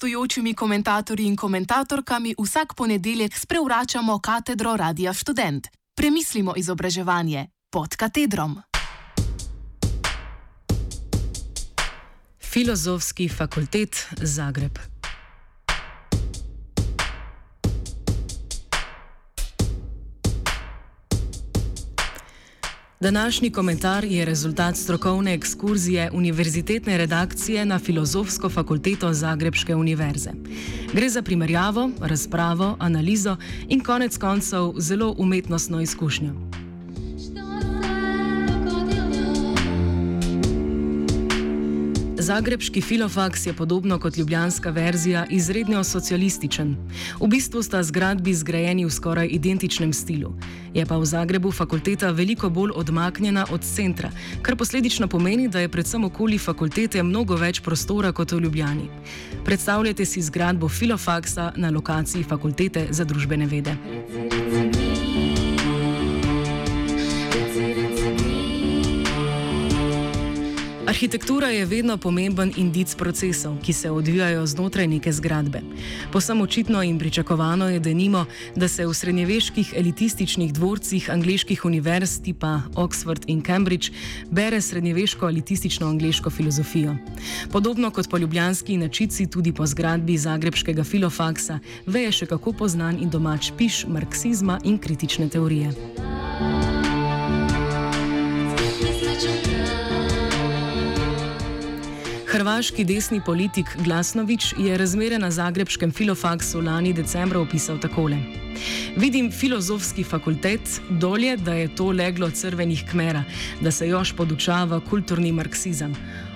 gostujočimi komentatorji in komentatorkami vsak ponedeljek sprevračamo katedro Radia Student. Premislimo izobraževanje pod katedrom. Filozofski fakultet Zagreb. Današnji komentar je rezultat strokovne ekskurzije univerzitetne redakcije na Filozofsko fakulteto Zagrebške univerze. Gre za primerjavo, razpravo, analizo in konec koncev zelo umetnostno izkušnjo. Zagrebški filofaks je podobno kot ljubljanska verzija izredno socialističen. V bistvu sta zgradbi zgrajeni v skoraj identičnem stilu. Je pa v Zagrebu fakulteta veliko bolj odmaknjena od centra, kar posledično pomeni, da je predvsem okoli fakultete mnogo več prostora kot v Ljubljani. Predstavljajte si zgradbo filofaksa na lokaciji fakultete za družbene vede. Arhitektura je vedno pomemben indic procesov, ki se odvijajo znotraj neke zgradbe. Posem očitno in pričakovano je denimo, da se v srednjeveških elitističnih dvorcih angliških univerz tipa Oxford in Cambridge bere srednjeveško elitistično angliško filozofijo. Podobno kot po ljubljanski načici tudi po zgradbi zagrebskega filofaksa veje še kako poznan in domač piš marksizma in kritične teorije. Hrvaški desni politik Glasnovič je razmere na zagrebskem filofaksu lani decembra opisal takole. Vidim filozofski fakultet, dolje, da je to leglo crvenih kmera, da se još podučava kulturni marksizem.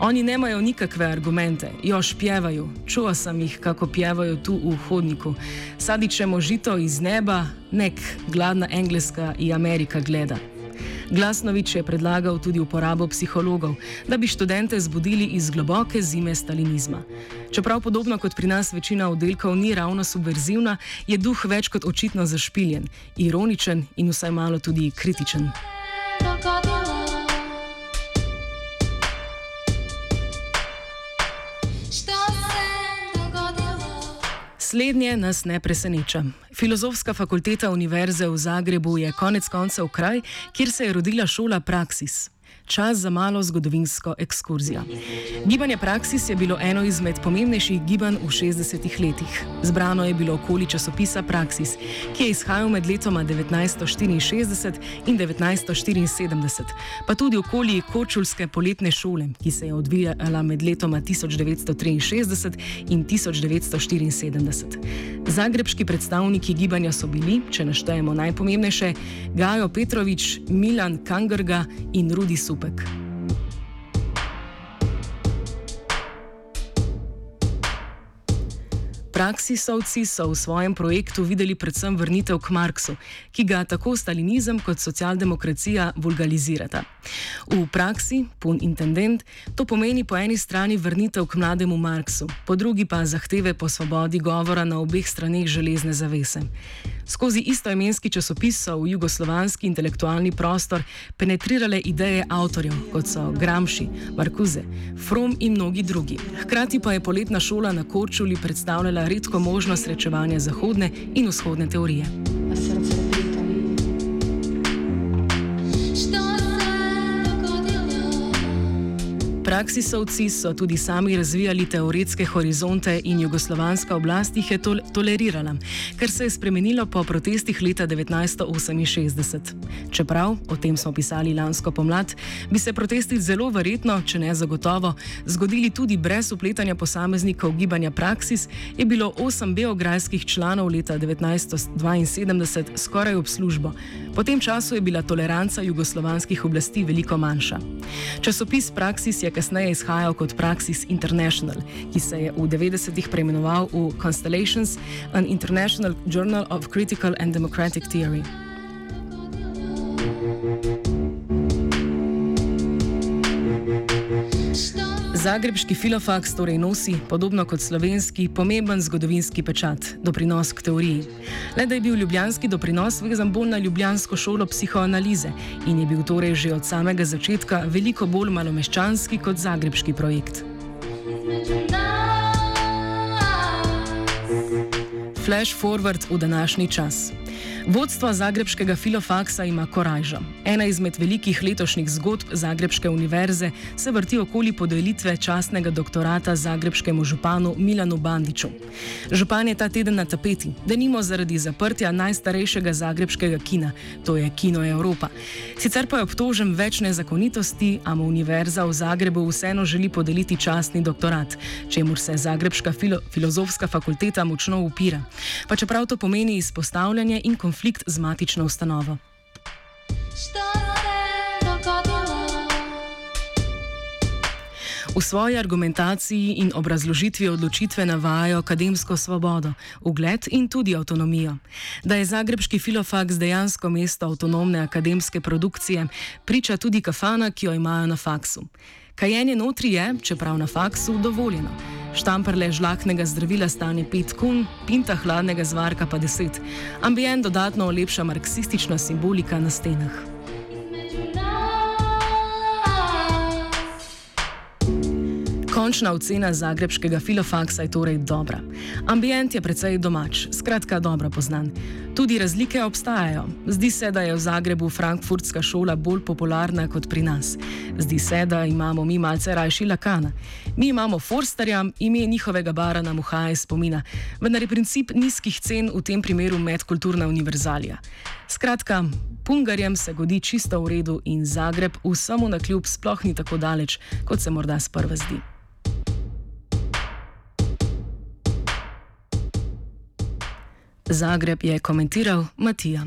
Oni nemajo nikakve argumente, još pjevajo, čuva sem jih, kako pjevajo tu v hodniku. Sadičemo žito iz neba, nek gladna Engleska in Amerika gleda. Glasnovič je predlagal tudi uporabo psihologov, da bi študente zbudili iz globoke zime stalinizma. Čeprav podobno kot pri nas večina oddelkov ni ravno subverzivna, je duh več kot očitno zašpiljen, ironičen in vsaj malo tudi kritičen. Slednje nas ne preseneča. Filozofska fakulteta Univerze v Zagrebu je konec koncev kraj, kjer se je rodila šola Praxis čas za malo zgodovinsko ekskurzijo. Gibanje Praxis je bilo eno izmed pomembnejših gibanj v 60-ih letih. Zbrano je bilo okoli časopisa Praxis, ki je izhajal med letoma 1964 in 1974, pa tudi okoli Kočulske poletne šole, ki se je odvijala med letoma 1963 in 1974. Zagrebski predstavniki gibanja so bili, če naštejemo najpomembnejše, Gajo Petrovič, Milan Kangrga in Rudi Super. Supek. Praksisovci so v svojem projektu videli predvsem vrnitev k Marksu, ki ga tako stalinizem kot socialdemokracija vulgarizirata. V praksi, pun intendent, to pomeni po eni strani vrnitev k mlademu Marksu, po drugi pa zahteve po svobodi govora na obeh straneh železne zavese. Skozi istoimenski časopis so v jugoslovanski intelektualni prostor penetrirale ideje avtorjev, kot so Gramsci, Markuze, From in mnogi drugi. Hkrati pa je poletna šola na Korčuli predstavljala redko možnost srečevanja zahodne in vzhodne teorije. Praksisovci so tudi sami razvijali teoretske horizonte in jugoslovanska oblast jih je tol tolerirala, kar se je spremenilo po protestih leta 1968. Čeprav, o tem smo pisali lansko pomlad, bi se protesti zelo verjetno, če ne zagotovo, zgodili tudi brez upletanja posameznikov gibanja Praksis, je bilo osem beograjskih članov leta 1972 skoraj ob službo. Po tem času je bila toleranca jugoslovanskih oblasti veliko manjša. Časopis Praksis je kasneje izhajal kot Praxis International, ki se je v 90-ih preimenoval v Constellations, an International Journal of Critical and Democratic Theory. Zagrebški filofaks torej nosi, podobno kot slovenski, pomemben zgodovinski pečat, doprinos k teoriji. Le da je bil ljubljanski doprinos vezan bolj na ljubljansko šolo psihoanalize in je bil torej že od samega začetka veliko bolj malomeščanski kot zagrebški projekt. Flash forward v današnji čas. Vodstvo Zagrebskega filofaksa ima korajžo. Ena izmed velikih letošnjih zgodb Zagrebske univerze se vrti okoli podelitve častnega doktorata Zagrebskemu županu Milanu Bandiču. Župan je ta teden na tapeti, da nimo zaradi zaprtja najstarejšega zagrebskega kina, to je Kino Evropa. Sicer pa je obtožen več nezakonitosti, a mu univerza v Zagrebu vseeno želi podeliti častni doktorat, čemu se Zagrebska filo filozofska fakulteta močno upira. Pa čeprav to pomeni izpostavljanje in konflikt konflikt z matično ustanovo. V svoji argumentaciji in obrazložitvi odločitve navajajo akademsko svobodo, ugled in tudi avtonomijo. Da je zagrebski filofaks dejansko mesto avtonomne akademske produkcije, priča tudi kafana, ki jo imajo na faksu. Kajenje notri je, čeprav na faksu, dovoljeno. Štamprle žlahnega zdravila stane 5 kun, pinta hladnega zvarka pa 10. Ambient dodatno olepša marksistična simbolika na stenah. Končna ocena zagrebskega filofaksa je torej dobra. Ambient je precej domač, skratka dobro poznan. Tudi razlike obstajajo. Zdi se, da je v Zagrebu frankfurtska šola bolj popularna kot pri nas. Zdi se, da imamo mi malce rajši lakana. Mi imamo Forsterja, ime njihovega bara nam uhaja spomina, vendar je princip nizkih cen v tem primeru medkulturna univerzalija. Skratka, Pungarjem se godi čisto v redu in Zagreb vsemu na kljub sploh ni tako daleč, kot se morda sprva zdi. Zagreb je komentiral Matija.